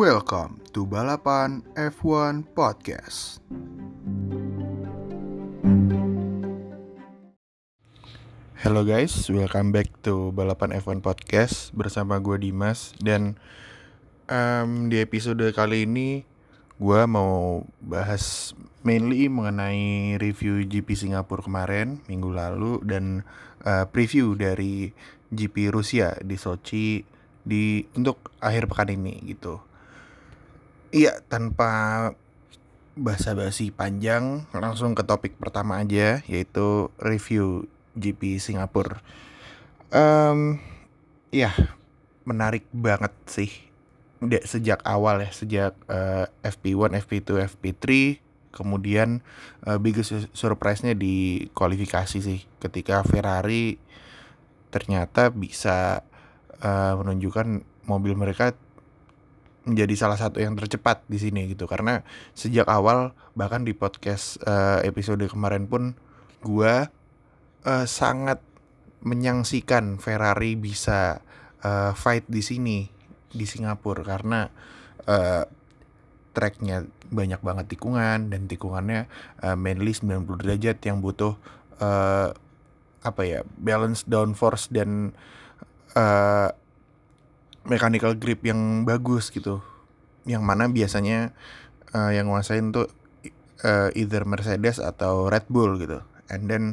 Welcome to Balapan F1 Podcast. Hello guys, welcome back to Balapan F1 Podcast bersama gue Dimas dan um, di episode kali ini gue mau bahas mainly mengenai review GP Singapura kemarin minggu lalu dan uh, preview dari GP Rusia di Sochi di untuk akhir pekan ini gitu. Iya, tanpa basa-basi panjang, langsung ke topik pertama aja yaitu review GP Singapura. Um, ya, menarik banget sih udah sejak awal ya sejak uh, FP1, FP2, FP3 kemudian uh, biggest surprise-nya di kualifikasi sih ketika Ferrari ternyata bisa uh, menunjukkan mobil mereka menjadi salah satu yang tercepat di sini gitu. Karena sejak awal bahkan di podcast uh, episode kemarin pun gua uh, sangat menyangsikan Ferrari bisa uh, fight di sini di Singapura. Karena uh, tracknya banyak banget tikungan dan tikungannya uh, mainly 90 derajat yang butuh uh, apa ya balance downforce dan uh, mechanical grip yang bagus gitu. Yang mana biasanya uh, yang nguasain tuh uh, either Mercedes atau Red Bull gitu. And then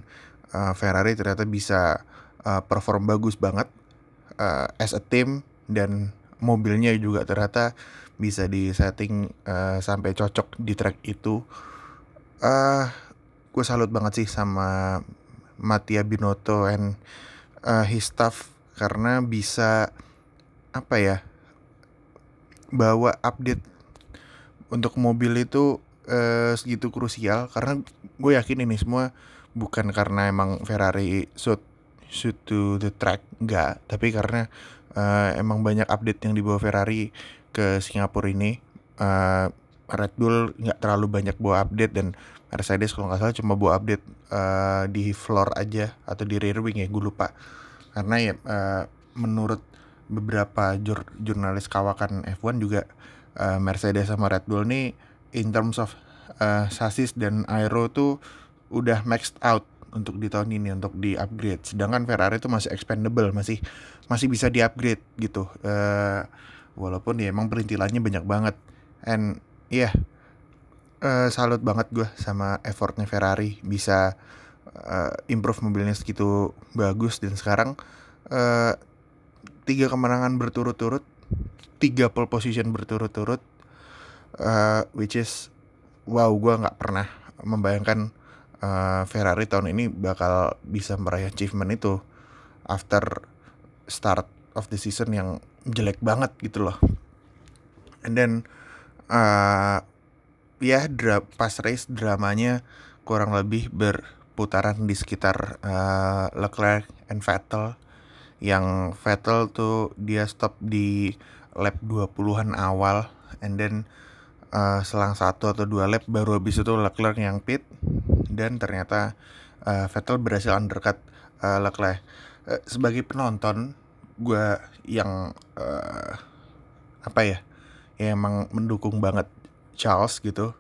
uh, Ferrari ternyata bisa uh, perform bagus banget uh, as a team dan mobilnya juga ternyata bisa di setting uh, sampai cocok di track itu. Uh, gue salut banget sih sama Mattia Binotto and uh, his staff karena bisa apa ya bawa update untuk mobil itu uh, segitu krusial. Karena gue yakin ini semua bukan karena emang Ferrari suit suit to the track enggak. Tapi karena uh, emang banyak update yang dibawa Ferrari ke Singapura ini uh, Red Bull nggak terlalu banyak bawa update dan Mercedes kalau nggak salah cuma bawa update uh, di floor aja atau di rear wing ya gue lupa. Karena ya uh, menurut beberapa jur jurnalis kawakan F1 juga uh, Mercedes sama Red Bull nih in terms of uh, sasis dan aero tuh udah maxed out untuk di tahun ini untuk di upgrade sedangkan Ferrari itu masih expandable masih masih bisa di upgrade gitu. Uh, walaupun ya emang perintilannya banyak banget. And ya yeah, uh, salut banget gue sama effortnya Ferrari bisa uh, improve mobilnya segitu bagus. Dan sekarang uh, tiga kemenangan berturut-turut tiga pole position berturut-turut uh, which is wow gue nggak pernah membayangkan uh, Ferrari tahun ini bakal bisa meraih achievement itu after start of the season yang jelek banget gitu loh. And then uh, ya dra pas race dramanya kurang lebih berputaran di sekitar uh, Leclerc and Vettel yang Vettel tuh dia stop di lap 20-an awal and then uh, selang satu atau dua lap baru habis itu Leclerc yang pit dan ternyata uh, Vettel berhasil undercut uh, Leclerc. Uh, sebagai penonton, gue yang uh, apa ya, ya emang mendukung banget Charles gitu.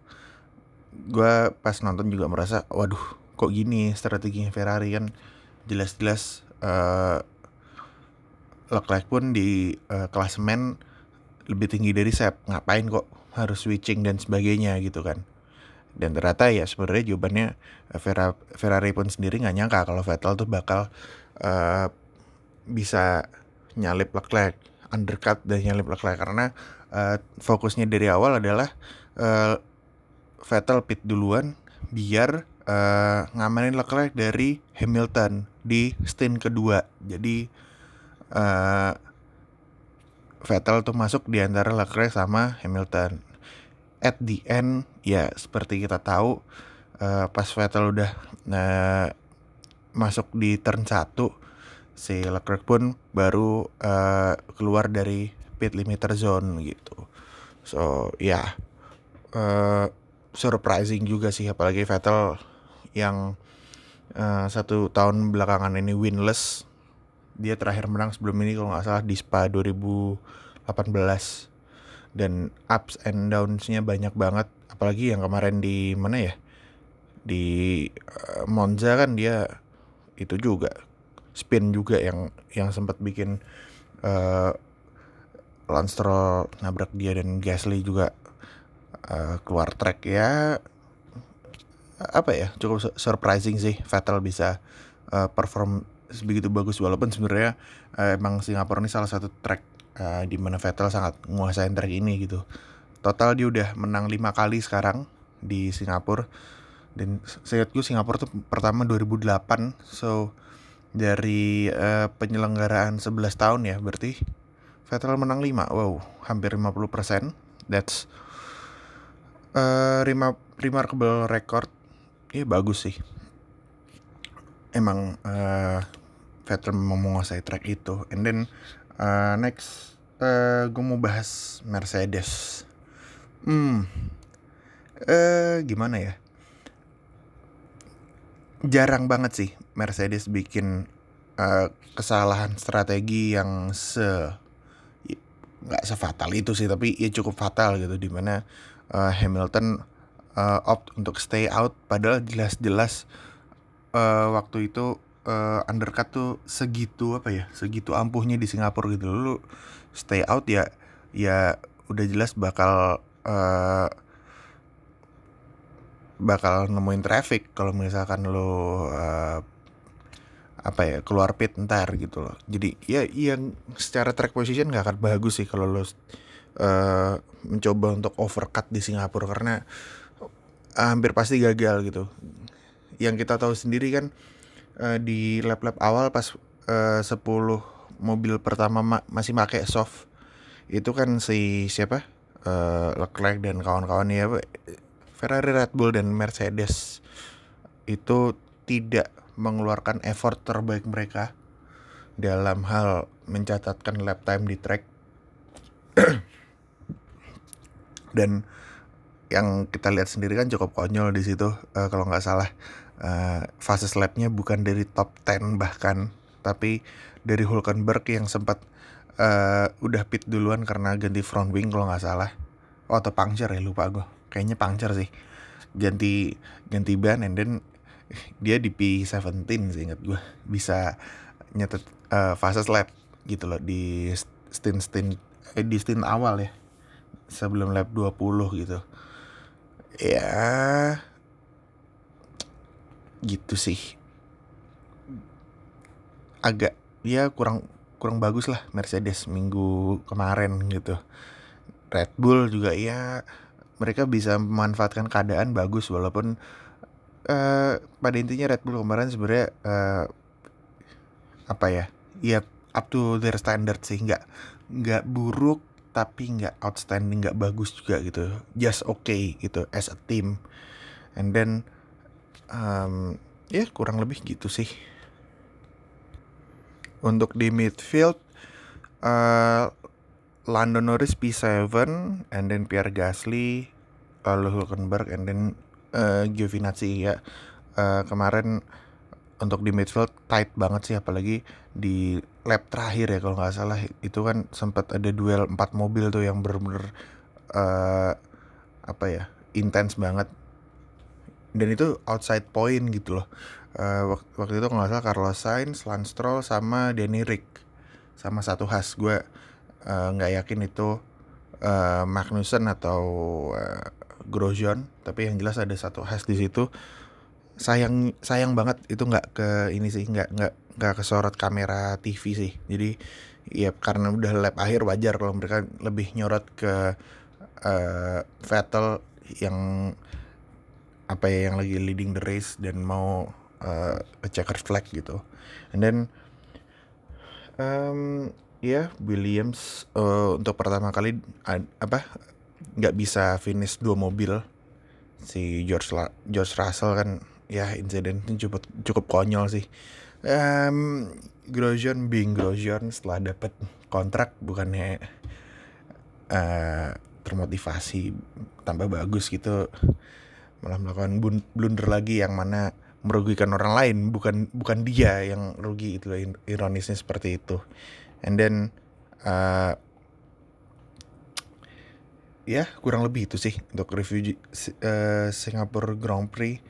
Gue pas nonton juga merasa, waduh, kok gini strateginya Ferrari kan jelas-jelas uh, Leclerc pun di uh, klasemen lebih tinggi dari Sep. Ngapain kok harus switching dan sebagainya gitu kan. Dan ternyata ya sebenarnya jawabannya eh, Ferrari, pun sendiri nggak nyangka kalau Vettel tuh bakal uh, bisa nyalip Leclerc undercut dan nyalip Leclerc karena uh, fokusnya dari awal adalah uh, Vettel pit duluan biar uh, ngamanin Leclerc dari Hamilton di stint kedua. Jadi uh, Vettel tuh masuk di antara Leclerc sama Hamilton. At the end ya seperti kita tahu uh, pas Vettel udah uh, masuk di turn 1 si Leclerc pun baru uh, keluar dari pit limiter zone gitu. So ya yeah, uh, surprising juga sih apalagi Vettel yang uh, satu tahun belakangan ini winless dia terakhir menang sebelum ini kalau nggak salah di Spa 2018 dan ups and downs-nya banyak banget apalagi yang kemarin di mana ya? Di uh, Monza kan dia itu juga spin juga yang yang sempat bikin uh, Lance nabrak dia dan Gasly juga uh, keluar track ya. Apa ya? Cukup surprising sih Vettel bisa uh, perform sebegitu bagus. Walaupun sebenarnya uh, emang Singapura ini salah satu track uh, di mana Vettel sangat menguasai track ini gitu. Total dia udah menang lima kali sekarang di Singapura. Dan saya gue Singapura tuh pertama 2008 so dari uh, penyelenggaraan 11 tahun ya berarti Vettel menang 5 wow hampir 50% that's uh, remarkable record. Ya bagus sih emang uh, Vettel menguasai track itu. And then uh, next uh, gue mau bahas Mercedes. Hmm. Uh, gimana ya? Jarang banget sih Mercedes bikin uh, kesalahan strategi yang se nggak sefatal itu sih tapi ya cukup fatal gitu di mana uh, Hamilton uh, opt untuk stay out padahal jelas-jelas uh, waktu itu uh, undercut tuh segitu apa ya segitu ampuhnya di Singapura gitu lu stay out ya ya udah jelas bakal uh, bakal nemuin traffic kalau misalkan lo uh, apa ya keluar pit ntar gitu loh jadi ya yang secara track position gak akan bagus sih kalau lo uh, mencoba untuk overcut di Singapura karena hampir pasti gagal gitu. Yang kita tahu sendiri kan uh, di lap-lap awal pas uh, 10 mobil pertama ma masih pakai soft itu kan si siapa uh, Leclerc dan kawan-kawan ya Ferrari, Red Bull dan Mercedes itu tidak mengeluarkan effort terbaik mereka dalam hal mencatatkan lap time di track. Dan yang kita lihat sendiri kan cukup konyol di situ uh, kalau nggak salah uh, fase slapnya bukan dari top 10 bahkan tapi dari Hulkenberg yang sempat uh, udah pit duluan karena ganti front wing kalau nggak salah. Oh, atau puncture ya lupa gue kayaknya puncture sih. Ganti ganti ban and then dia di P17 sih ingat gue bisa nyetet uh, fase slap gitu loh di stint stint eh, di stint awal ya. Sebelum lap 20 gitu. Ya gitu sih. Agak ya kurang kurang bagus lah Mercedes minggu kemarin gitu. Red Bull juga ya mereka bisa memanfaatkan keadaan bagus walaupun uh, pada intinya Red Bull kemarin sebenarnya uh, apa ya ya up to their standard sih. Nggak nggak buruk tapi nggak outstanding nggak bagus juga gitu. Just okay gitu as a team. And then um, ya kurang lebih gitu sih. Untuk di midfield uh, Lando Norris P7 and then Pierre Gasly lalu Hulkenberg and then uh, Giovinazzi ya. Uh, kemarin untuk di midfield tight banget sih apalagi di lap terakhir ya kalau nggak salah. Itu kan sempat ada duel empat mobil tuh yang bener-bener uh, apa ya intens banget dan itu outside point gitu loh. Uh, waktu, itu kalau nggak salah Carlos Sainz, Lance Stroll sama Danny Rick. Sama satu khas gue. Nggak uh, yakin itu uh, Magnussen atau uh, Grosjean. Tapi yang jelas ada satu khas di situ. Sayang sayang banget itu nggak ke ini sih nggak nggak nggak kesorot kamera TV sih. Jadi ya karena udah lap akhir wajar kalau mereka lebih nyorot ke uh, Vettel yang apa ya yang lagi leading the race dan mau uh, ke checker flag gitu. And then um, ya yeah, Williams uh, untuk pertama kali uh, apa nggak bisa finish dua mobil. Si George La George Russell kan ya insiden itu cukup cukup konyol sih. Um, Grosjean being Grosjean setelah dapat kontrak bukannya uh, termotivasi tambah bagus gitu malah melakukan blunder lagi yang mana merugikan orang lain bukan bukan dia yang rugi itu ironisnya seperti itu and then uh, ya kurang lebih itu sih untuk review uh, Singapore Grand Prix.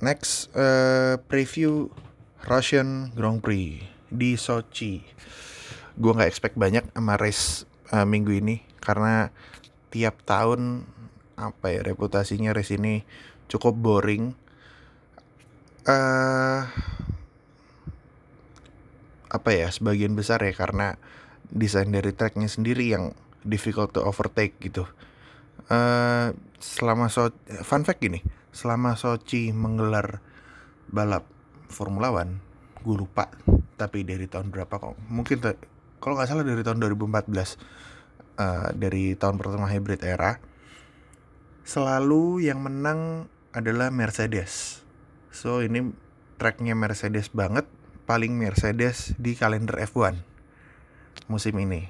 Next uh, preview Russian Grand Prix di Sochi. Gue nggak expect banyak sama race uh, minggu ini karena tiap tahun apa ya reputasinya race ini cukup boring. Uh, apa ya sebagian besar ya karena desain dari tracknya sendiri yang difficult to overtake gitu Uh, selama so fun fact gini, selama Sochi menggelar balap Formula One, gue lupa, tapi dari tahun berapa kok? Mungkin kalau nggak salah dari tahun 2014, uh, eh, dari tahun pertama hybrid era, selalu yang menang adalah Mercedes. So ini tracknya Mercedes banget, paling Mercedes di kalender F1 musim ini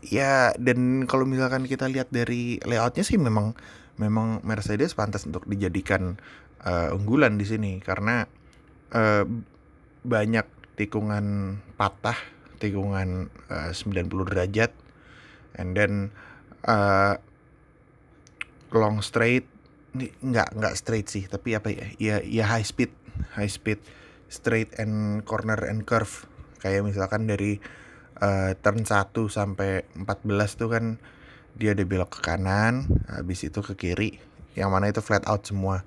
ya dan kalau misalkan kita lihat dari layoutnya sih memang memang Mercedes pantas untuk dijadikan uh, unggulan di sini karena uh, banyak tikungan patah tikungan uh, 90 derajat and then uh, long straight nggak nggak straight sih tapi apa ya ya ya high speed high speed straight and corner and curve kayak misalkan dari uh, turn 1 sampai 14 tuh kan dia ada belok ke kanan, habis itu ke kiri, yang mana itu flat out semua.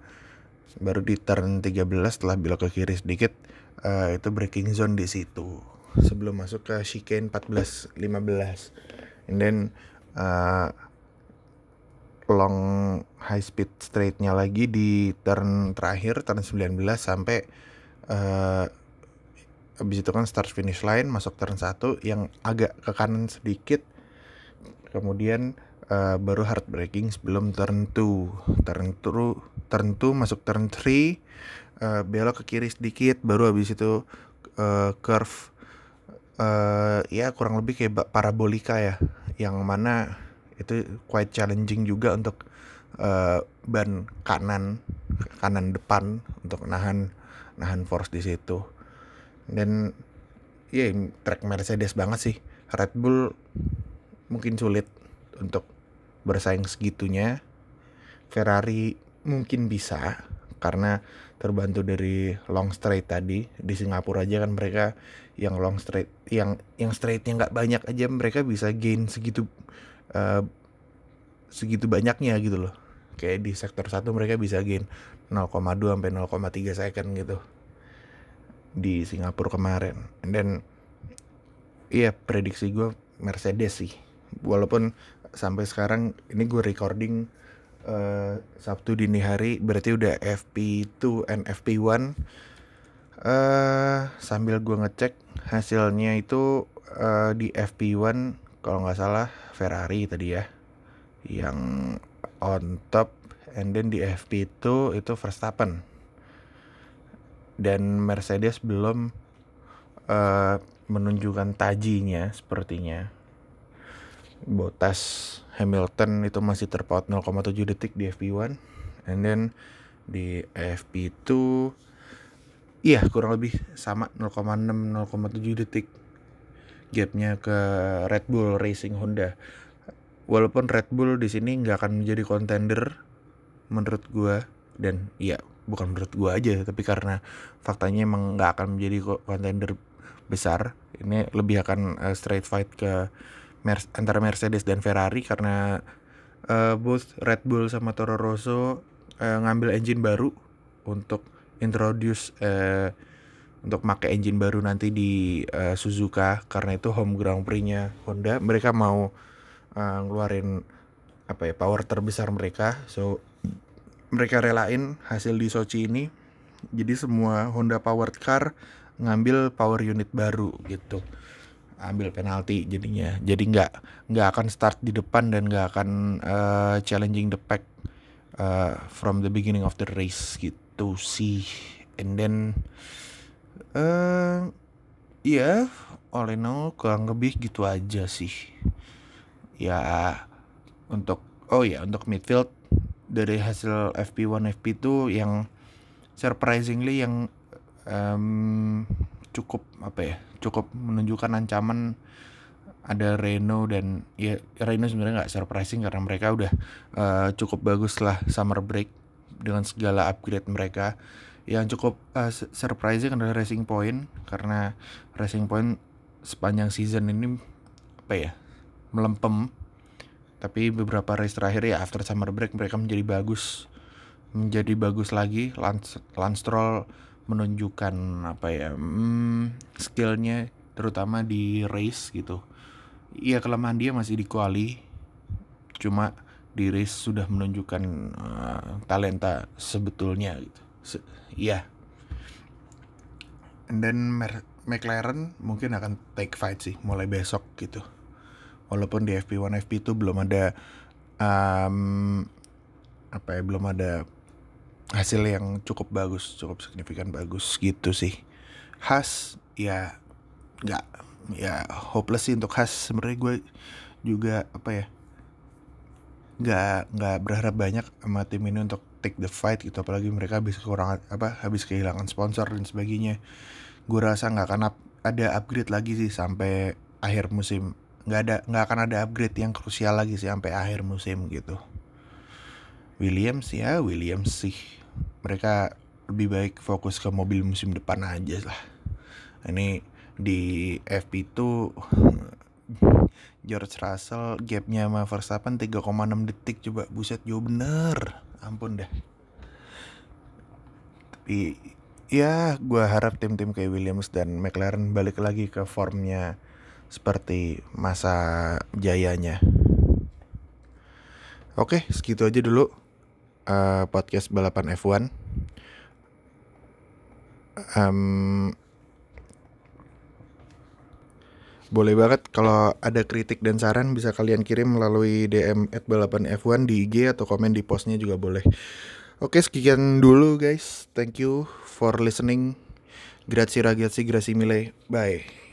Baru di turn 13 setelah belok ke kiri sedikit, uh, itu braking zone di situ. Sebelum masuk ke chicane 14 15. And then uh, long high speed straightnya lagi di turn terakhir turn 19 sampai uh, habis itu kan start finish line masuk turn 1 yang agak ke kanan sedikit. Kemudian uh, baru hard braking sebelum turn 2 turn 2 turn 2 masuk turn 3 uh, eh, belok ke kiri sedikit baru habis itu uh, curve uh, ya kurang lebih kayak parabolika ya yang mana itu quite challenging juga untuk uh, ban kanan kanan depan untuk nahan nahan force di situ. Dan ya yeah, track Mercedes banget sih. Red Bull mungkin sulit untuk bersaing segitunya. Ferrari mungkin bisa karena terbantu dari long straight tadi. Di Singapura aja kan mereka yang long straight yang yang straightnya nggak banyak aja mereka bisa gain segitu uh, segitu banyaknya gitu loh kayak di sektor satu mereka bisa gain 0,2 sampai 0,3 second gitu di Singapura kemarin. Dan iya prediksi gue Mercedes sih. Walaupun sampai sekarang ini gue recording uh, Sabtu dini hari berarti udah FP2 and FP1. Uh, sambil gue ngecek hasilnya itu uh, di FP1 kalau nggak salah Ferrari tadi ya yang on top and then di FP2 itu Verstappen. Dan Mercedes belum uh, menunjukkan tajinya sepertinya. Bottas Hamilton itu masih terpaut 0,7 detik di FP1 and then di FP2 iya kurang lebih sama 0,6 0,7 detik gapnya ke Red Bull Racing Honda. Walaupun Red Bull di sini nggak akan menjadi kontender menurut gue dan iya bukan menurut gue aja tapi karena faktanya emang nggak akan menjadi kontender besar ini lebih akan uh, straight fight ke Mer antara Mercedes dan Ferrari karena uh, both Red Bull sama Toro Rosso uh, ngambil engine baru untuk introduce uh, untuk pakai engine baru nanti di uh, Suzuka karena itu home Grand Prix-nya Honda. Mereka mau uh, ngeluarin apa ya power terbesar mereka. So mereka relain hasil di Sochi ini. Jadi semua Honda powered car ngambil power unit baru gitu. Ambil penalti jadinya. Jadi nggak nggak akan start di depan dan nggak akan uh, challenging the pack uh, from the beginning of the race gitu sih. And then uh, ya yeah, all in kurang lebih gitu aja sih. Ya untuk oh ya untuk midfield dari hasil FP1 FP2 yang surprisingly yang um, cukup apa ya cukup menunjukkan ancaman ada Reno dan ya Reno sebenarnya nggak surprising karena mereka udah uh, cukup bagus lah summer break dengan segala upgrade mereka yang cukup uh, surprising adalah Racing Point. Karena Racing Point sepanjang season ini apa ya melempem. Tapi beberapa race terakhir ya after summer break mereka menjadi bagus. Menjadi bagus lagi. Lance, Lance Stroll menunjukkan apa ya hmm, skillnya terutama di race gitu. Iya kelemahan dia masih di quali. Cuma di race sudah menunjukkan uh, talenta sebetulnya gitu. Se iya. And then Mer McLaren mungkin akan take fight sih mulai besok gitu. Walaupun di FP1 FP2 belum ada um, apa ya belum ada hasil yang cukup bagus cukup signifikan bagus gitu sih. Khas ya nggak ya hopeless sih untuk khas sebenarnya gue juga apa ya nggak nggak berharap banyak sama tim ini untuk take the fight gitu. Apalagi mereka habis kurang apa habis kehilangan sponsor dan sebagainya. Gue rasa nggak akan up, ada upgrade lagi sih sampai akhir musim. Nggak ada nggak akan ada upgrade yang krusial lagi sih sampai akhir musim gitu. Williams ya Williams sih. Mereka lebih baik fokus ke mobil musim depan aja lah. Ini di FP2 George Russell gapnya sama Verstappen 3,6 detik. Coba buset jauh bener ampun dah tapi ya gue harap tim-tim kayak Williams dan McLaren balik lagi ke formnya seperti masa jayanya. Oke, segitu aja dulu uh, podcast balapan F1. Um, boleh banget kalau ada kritik dan saran bisa kalian kirim melalui DM at balapan F1 di IG atau komen di postnya juga boleh. Oke sekian dulu guys. Thank you for listening. Grazie ragazzi, grazie mille. Bye.